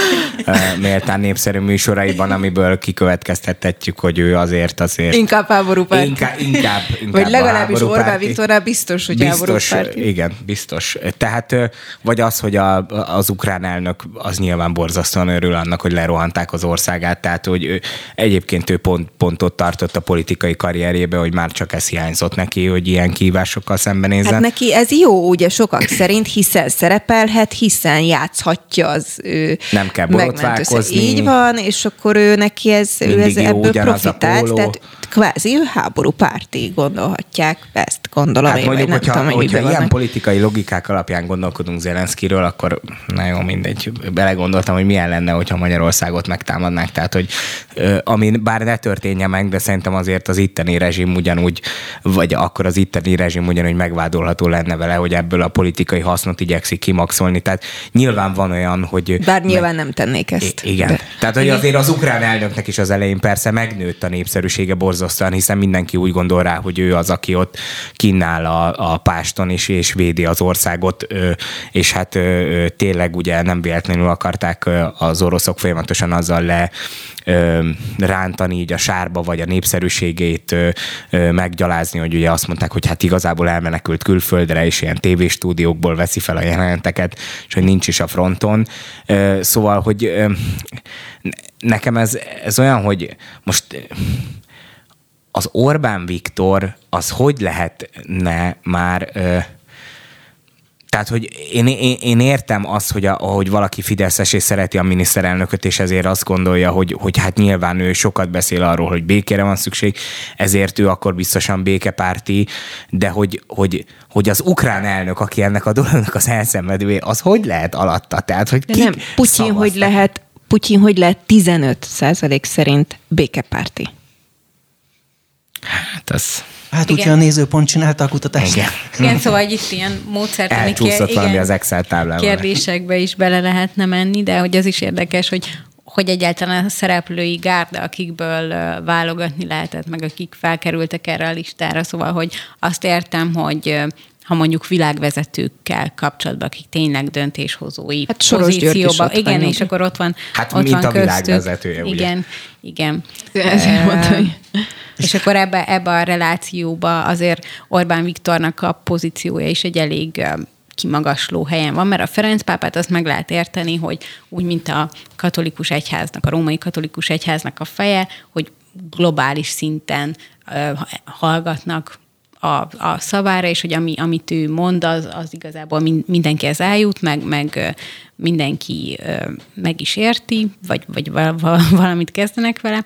méltán népszerű műsoraiban, amiből kikövetkeztethetjük, hogy ő azért azért... Inkább háborúpárt. Inkább, inkább, inkább Vagy legalábbis Orbán Viktornál biztos, hogy biztos, Igen, biztos. Tehát vagy az, hogy a, az ukrán elnök az nyilván borzasztóan örül annak, hogy lerohanták az országát, tehát hogy ő, egyébként ő pont, pont ott tartott a politikai karrierjébe, hogy már csak ez hiányzott neki, hogy ilyen kívásokkal szembenézzen. Hát neki ez jó, ugye sokak szerint, hiszen szerepelhet, hiszen játszhatja az ő Nem kell borotválkozni. Így van, és akkor ő neki ez, ő ez ebből profitált, tehát kvázi ő háború párti gondolhatják, ezt gondolom hát én, mondjuk, hogyha, tudom, hogyha ilyen vannak. politikai logikák alapján gondolkodunk Zelenszkiről, akkor na jó, mindegy, belegondoltam, hogy milyen lenne, hogyha Magyarországot megtámadnák, tehát hogy ami bár ne történjen meg, de szerintem azért az itteni rezsim ugyanúgy, vagy akkor az itteni rezsim ugyanúgy megvádolható lenne vele, hogy ebből a politikai hasznot igyekszik kimaxolni. Tehát nyilván van olyan, hogy... Bár nyilván meg... nem tennék ezt. I- igen. De... Tehát, hogy azért az ukrán elnöknek is az elején persze megnőtt a népszerűsége borzasztóan, hiszen mindenki úgy gondol rá, hogy ő az, aki ott kinnál a, a páston is, és védi az országot, és hát tényleg ugye nem véletlenül akarták az oroszok folyamatosan azzal le rántani így a sárba, vagy a népszerűségét meggyalázni, hogy ugye azt mondták, hogy hát igazából elmenekült külföldre, és ilyen tévéstúdiókból veszi fel a jeleneteket, és hogy nincs is a fronton. Szóval, hogy nekem ez, ez olyan, hogy most az Orbán Viktor az hogy lehetne már tehát, hogy én, én, én értem azt, hogy a, ahogy valaki Fideszes és szereti a miniszterelnököt, és ezért azt gondolja, hogy, hogy hát nyilván ő sokat beszél arról, hogy békére van szükség, ezért ő akkor biztosan békepárti, de hogy, hogy, hogy az ukrán elnök, aki ennek a dolognak az elszenvedője, az hogy lehet alatta? Tehát, hogy de nem, Putyin hogy lehet, Putyin hogy lehet 15 százalék szerint békepárti? Hát az... Hát úgyhogy a nézőpont csinálta a kutatást. Igen, igen szóval itt ilyen módszertani kér, valami az Excel táblában. kérdésekbe is bele lehetne menni, de hogy az is érdekes, hogy hogy egyáltalán a szereplői gárda, akikből válogatni lehetett, meg akik felkerültek erre a listára. Szóval, hogy azt értem, hogy ha mondjuk világvezetőkkel kapcsolatban, akik tényleg döntéshozói hát pozícióban. Igen, és akkor ott van Hát ott mint van a világvezetője, ugye? Igen, igen. Mondtam, hogy... És akkor ebbe, ebbe a relációba azért Orbán Viktornak a pozíciója is egy elég kimagasló helyen van, mert a Ferenc pápát azt meg lehet érteni, hogy úgy, mint a katolikus egyháznak, a római katolikus egyháznak a feje, hogy globális szinten uh, hallgatnak a, a szavára, és hogy ami, amit ő mond, az, az igazából mindenkihez eljut, meg, meg mindenki meg is érti, vagy, vagy valamit kezdenek vele,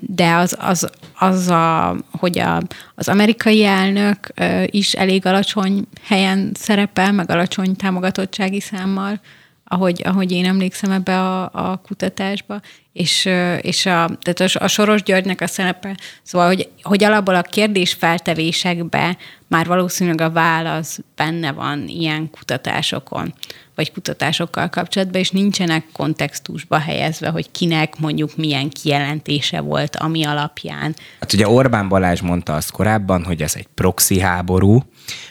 de az, az, az a, hogy a, az amerikai elnök is elég alacsony helyen szerepel, meg alacsony támogatottsági számmal, ahogy, ahogy én emlékszem ebbe a, a kutatásba, és, és a, tehát a, Soros Györgynek a szerepe, szóval, hogy, hogy alapból a kérdés feltevésekbe már valószínűleg a válasz benne van ilyen kutatásokon, vagy kutatásokkal kapcsolatban, és nincsenek kontextusba helyezve, hogy kinek mondjuk milyen kijelentése volt, ami alapján. Hát ugye Orbán Balázs mondta azt korábban, hogy ez egy proxy háború,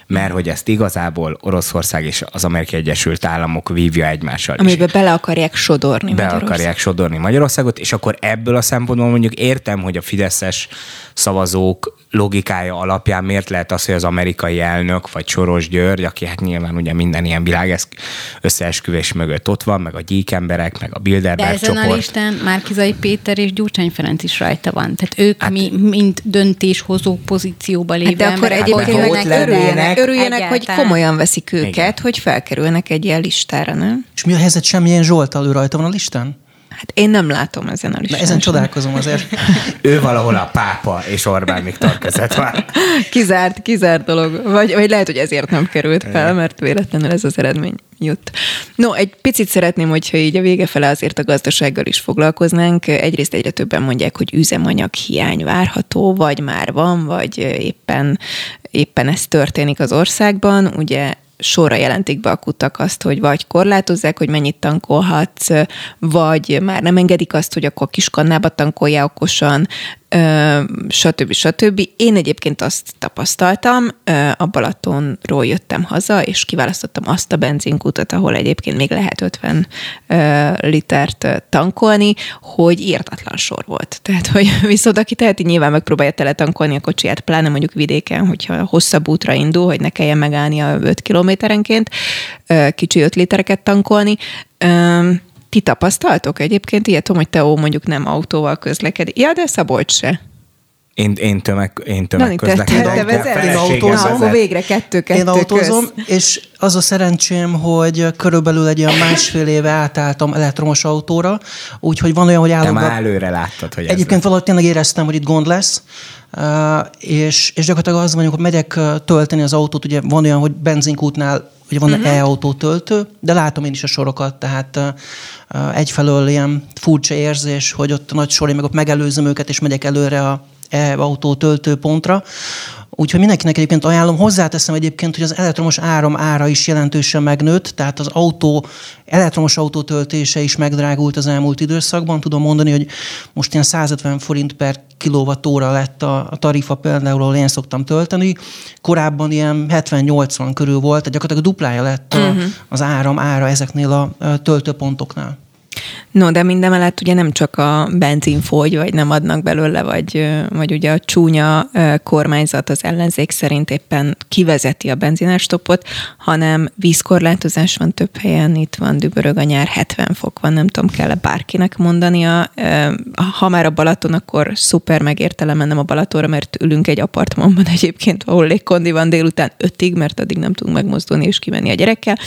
mert hogy ezt igazából Oroszország és az Amerikai Egyesült Államok vívja egymással. Amiben bele akarják sodorni Be akarják sodorni Magyarországot, és akkor ebből a szempontból mondjuk értem, hogy a Fideszes szavazók logikája alapján miért lehet az, hogy az amerikai elnök, vagy Soros György, aki hát nyilván ugye minden ilyen világ összeesküvés mögött ott van, meg a gyík emberek, meg a Bilderberg De ezen csoport. a listán Márkizai Péter és Gyurcsány Ferenc is rajta van. Tehát ők hát, mi, mind döntéshozó pozícióba lévő hát de akkor egyébként örüljenek, örüljenek hogy komolyan veszik őket, Igen. hogy felkerülnek egy ilyen listára, nem? És mi a helyzet, semmilyen Zsoltal ő rajta van a listán? Hát én nem látom ezen a listán. ezen csodálkozom azért. <laughs> ő valahol a pápa és Orbán Viktor között van. Kizárt, kizárt dolog. Vagy, vagy lehet, hogy ezért nem került fel, mert véletlenül ez az eredmény jut. No, egy picit szeretném, hogyha így a vége fele azért a gazdasággal is foglalkoznánk. Egyrészt egyre többen mondják, hogy üzemanyag hiány várható, vagy már van, vagy éppen, éppen ez történik az országban. Ugye sorra jelentik be a kutak azt, hogy vagy korlátozzák, hogy mennyit tankolhatsz, vagy már nem engedik azt, hogy akkor kiskannába tankolja okosan, stb. stb. Én egyébként azt tapasztaltam, a Balatonról jöttem haza, és kiválasztottam azt a benzinkutat, ahol egyébként még lehet 50 litert tankolni, hogy írtatlan sor volt. Tehát, hogy <laughs> viszont aki teheti, nyilván megpróbálja tele tankolni a kocsiját, pláne mondjuk vidéken, hogyha hosszabb útra indul, hogy ne kelljen megállni a 5 kilométerenként, kicsi 5 litereket tankolni, ti tapasztaltok egyébként ilyet, hogy Teó mondjuk nem autóval közlekedik? Ja, de Szabolcs se. Én, én, tömeg, én tömegközlekedem. Te, te, te én autózom. Na, akkor végre kettő-kettő Én autózom, köz. és az a szerencsém, hogy körülbelül egy olyan másfél éve átálltam elektromos autóra, úgyhogy van olyan, hogy állok... Te már előre láttad, hogy Egyébként valahogy tényleg éreztem, hogy itt gond lesz, Uh, és, és gyakorlatilag az van, hogy megyek tölteni az autót, ugye van olyan, hogy benzinkútnál ugye van uh-huh. e-autó töltő, de látom én is a sorokat, tehát egyfelől ilyen furcsa érzés, hogy ott a nagy sor, meg ott megelőzöm őket, és megyek előre a e-autó töltőpontra. Úgyhogy mindenkinek egyébként ajánlom. Hozzáteszem egyébként, hogy az elektromos áram ára is jelentősen megnőtt, tehát az autó, elektromos autó töltése is megdrágult az elmúlt időszakban. Tudom mondani, hogy most ilyen 150 forint per kilovatóra lett a, a tarifa például, ahol én szoktam tölteni. Korábban ilyen 70-80 körül volt, tehát gyakorlatilag duplája lett a, uh-huh. az áram ára ezeknél a töltőpontoknál. No, de mindemellett ugye nem csak a benzin fogy, vagy nem adnak belőle, vagy, vagy ugye a csúnya kormányzat az ellenzék szerint éppen kivezeti a benzinárstopot, hanem vízkorlátozás van több helyen, itt van dübörög a nyár, 70 fok van, nem tudom, kell-e bárkinek mondania. Ha már a Balaton, akkor szuper megérte mennem a Balatonra, mert ülünk egy apartmanban egyébként, ahol légkondi van délután ötig, mert addig nem tudunk megmozdulni és kimenni a gyerekkel.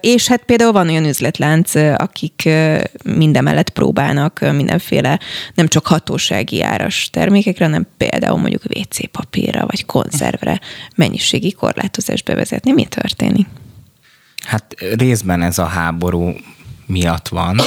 És hát például van olyan üzletlánc, akik mindemellett próbálnak mindenféle nem csak hatósági áras termékekre, hanem például mondjuk WC papírra vagy konzervre mennyiségi korlátozást bevezetni. Mi történik? Hát részben ez a háború miatt van.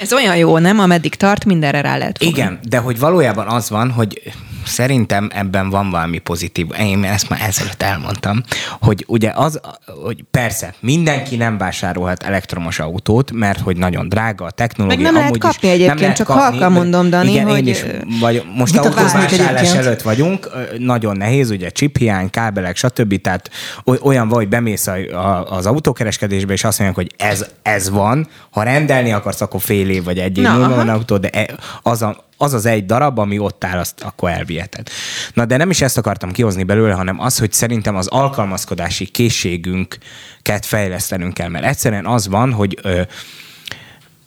Ez olyan jó, nem? Ameddig tart, mindenre rá lehet fogni. Igen, de hogy valójában az van, hogy szerintem ebben van valami pozitív. Én ezt már ezelőtt elmondtam, hogy ugye az, hogy persze mindenki nem vásárolhat elektromos autót, mert hogy nagyon drága a technológia. Meg nem lehet kapni is, egyébként, nem csak kapni, halkan mondom, Dani, igen, hogy... Én is, vagy most autóvásárlás előtt vagyunk, nagyon nehéz, ugye csiphiány, kábelek, stb. Tehát olyan vagy, bemész a, a, az autókereskedésbe, és azt mondják, hogy ez, ez van, ha rendelni akarsz, akkor fél év vagy egy év múlva van autó, de e, az, a, az az egy darab, ami ott áll, azt akkor elviheted. Na de nem is ezt akartam kihozni belőle, hanem az, hogy szerintem az alkalmazkodási készségünket fejlesztenünk kell, mert egyszerűen az van, hogy ö,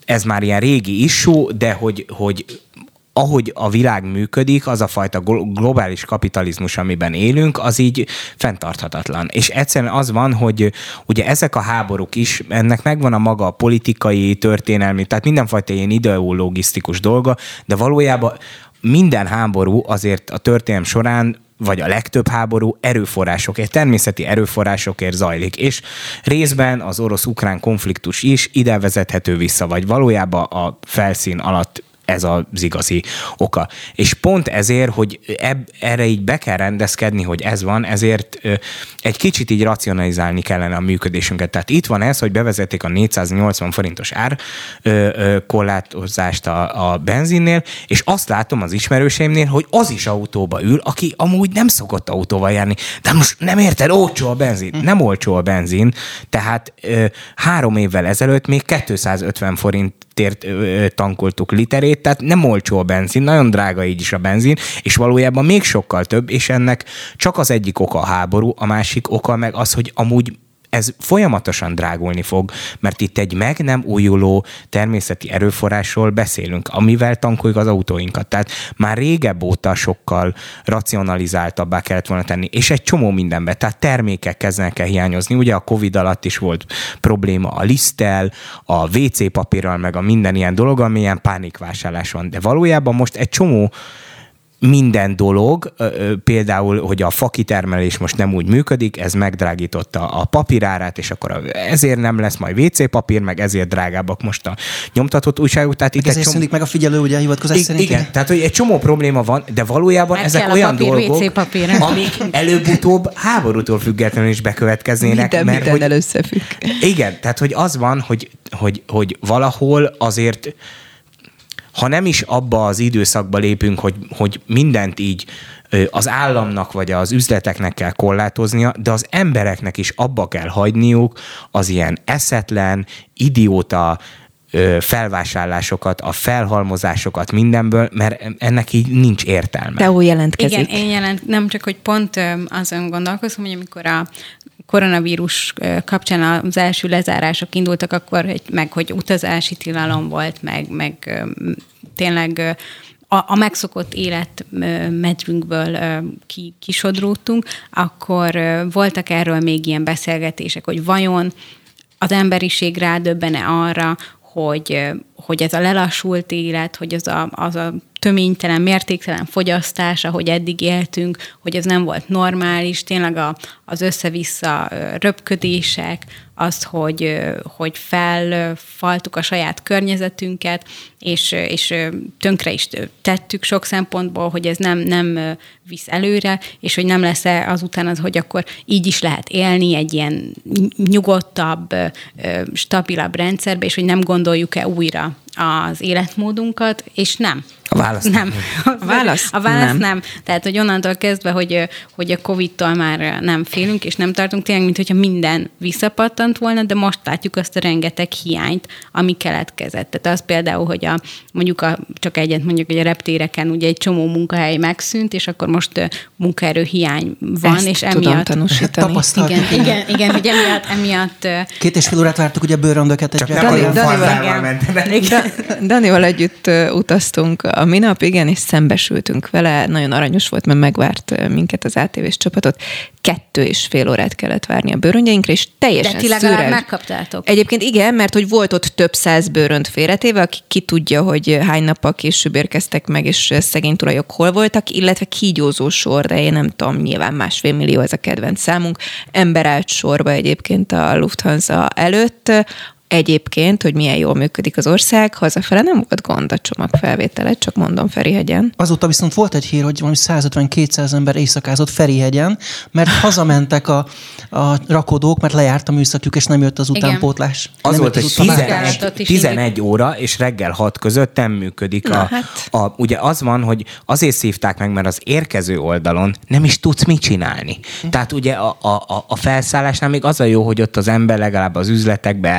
ez már ilyen régi issú, de hogy, hogy ahogy a világ működik, az a fajta globális kapitalizmus, amiben élünk, az így fenntarthatatlan. És egyszerűen az van, hogy ugye ezek a háborúk is, ennek megvan a maga politikai, történelmi, tehát mindenfajta ilyen ideologisztikus dolga, de valójában minden háború azért a történelem során vagy a legtöbb háború erőforrásokért, természeti erőforrásokért zajlik, és részben az orosz-ukrán konfliktus is ide vezethető vissza, vagy valójában a felszín alatt ez az igazi oka. És pont ezért, hogy eb, erre így be kell rendezkedni, hogy ez van, ezért ö, egy kicsit így racionalizálni kellene a működésünket. Tehát itt van ez, hogy bevezették a 480 forintos ár ö, ö, korlátozást a, a benzinnél, és azt látom az ismerőseimnél, hogy az is autóba ül, aki amúgy nem szokott autóval járni. De most nem érted, olcsó a benzin. Nem olcsó a benzin, tehát ö, három évvel ezelőtt még 250 forint tért tankoltuk literét, tehát nem olcsó a benzin, nagyon drága így is a benzin, és valójában még sokkal több, és ennek csak az egyik oka a háború, a másik oka meg az, hogy amúgy ez folyamatosan drágulni fog, mert itt egy meg nem újuló természeti erőforrásról beszélünk, amivel tankoljuk az autóinkat. Tehát már régebb óta sokkal racionalizáltabbá kellett volna tenni, és egy csomó mindenbe, tehát termékek kezdenek el hiányozni. Ugye a Covid alatt is volt probléma a liszttel, a WC papírral, meg a minden ilyen dolog, ami ilyen pánikvásárlás van. De valójában most egy csomó minden dolog, például, hogy a fakitermelés most nem úgy működik, ez megdrágította a papírárát, és akkor ezért nem lesz majd WC papír, meg ezért drágábbak most a nyomtatott újságok. Tehát itt ezért csomó... meg a figyelő, ugye a hivatkozás I- szerint. Igen, tehát hogy egy csomó probléma van, de valójában meg ezek olyan papír, dolgok, <laughs> amik előbb-utóbb háborútól függetlenül is bekövetkeznének. Minden, mert minden hogy, összefügg. Igen, tehát hogy az van, hogy, hogy, hogy valahol azért ha nem is abba az időszakba lépünk, hogy, hogy mindent így az államnak vagy az üzleteknek kell korlátoznia, de az embereknek is abba kell hagyniuk az ilyen eszetlen, idióta felvásárlásokat, a felhalmozásokat mindenből, mert ennek így nincs értelme. Teó jelentkezik. Igen, én jelent, nem csak, hogy pont azon gondolkozom, hogy amikor a koronavírus kapcsán az első lezárások indultak, akkor hogy, meg hogy utazási tilalom volt, meg, meg tényleg a, a megszokott életmedrünkből ki, kisodródtunk, akkor voltak erről még ilyen beszélgetések, hogy vajon az emberiség rádöbbene arra, hogy, hogy ez a lelassult élet, hogy az a, az a töménytelen, mértéktelen fogyasztás, ahogy eddig éltünk, hogy ez nem volt normális, tényleg a, az össze-vissza röpködések, az, hogy, hogy felfaltuk a saját környezetünket, és, és tönkre is tettük sok szempontból, hogy ez nem, nem visz előre, és hogy nem lesz-e azután az, hogy akkor így is lehet élni egy ilyen nyugodtabb, stabilabb rendszerbe, és hogy nem gondoljuk-e újra az életmódunkat, és nem. A válasz nem. A válasz, a válasz nem. nem. Tehát, hogy onnantól kezdve, hogy, hogy a Covid-tól már nem félünk, és nem tartunk, tényleg, mint hogyha minden visszapattant volna, de most látjuk azt a rengeteg hiányt, ami keletkezett. Tehát az például, hogy a, mondjuk a, csak egyet mondjuk, hogy a reptéreken ugye egy csomó munkahely megszűnt, és akkor most munkaerő hiány van, Ezt és emiatt... tanúsítani. Igen, igen, igen, hogy emiatt, emiatt... Két és fél órát vártuk ugye bőröndöket. Csak nem olyan Danival, <laughs> Danival együtt utaztunk a minap, igen, és szembesültünk vele. Nagyon aranyos volt, mert megvárt minket az ATV-s csapatot. Kettő és fél órát kellett várni a bőröndjeinkre, és teljesen De ti legalább megkaptátok. Egyébként igen, mert hogy volt ott több száz bőrönt félretéve, aki ki tudja, hogy hány nappal később érkeztek meg, és szegény tulajok hol voltak, illetve kígyózó sor, de én nem tudom, nyilván másfél millió ez a kedvenc számunk. Ember állt sorba egyébként a Lufthansa előtt, egyébként, hogy milyen jól működik az ország, hazafele nem volt gond a csomagfelvétele, csak mondom Ferihegyen. Azóta viszont volt egy hír, hogy valami 150-200 ember éjszakázott Ferihegyen, mert <laughs> hazamentek a, a rakodók, mert lejárt a műszakjuk, és nem jött az utánpótlás. Az nem volt, hogy 11, 11 óra és reggel 6 között nem működik. Na, a, hát. a, ugye az van, hogy azért szívták meg, mert az érkező oldalon nem is tudsz mit csinálni. Hm. Tehát ugye a, a, a felszállásnál még az a jó, hogy ott az ember legalább az üzletekbe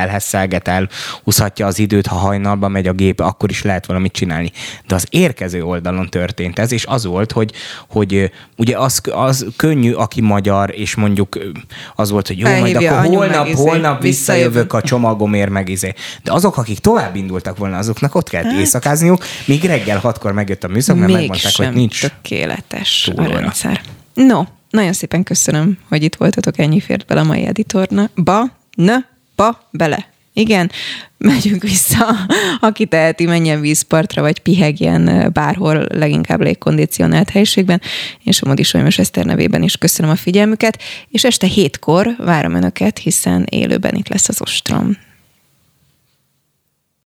elhesszelget, elhúzhatja az időt, ha hajnalba megy a gép, akkor is lehet valamit csinálni. De az érkező oldalon történt ez, és az volt, hogy, hogy ugye az, az könnyű, aki magyar, és mondjuk az volt, hogy jó, Elhívja majd akkor holnap, izé, holnap visszajövök a csomagomért meg izé. De azok, akik tovább indultak volna, azoknak ott kellett hát. éjszakázniuk, míg reggel hatkor megjött a műszak, mert megmondták, hogy nincs tökéletes túlóra. a rendszer. No, nagyon szépen köszönöm, hogy itt voltatok, ennyi fért bele a mai editorna. Ba, ne, ba, bele. Igen, megyünk vissza, aki teheti, menjen vízpartra, vagy pihegjen bárhol, leginkább légkondicionált helyiségben. Én Somodi Solymos Eszter nevében is köszönöm a figyelmüket, és este hétkor várom Önöket, hiszen élőben itt lesz az ostrom.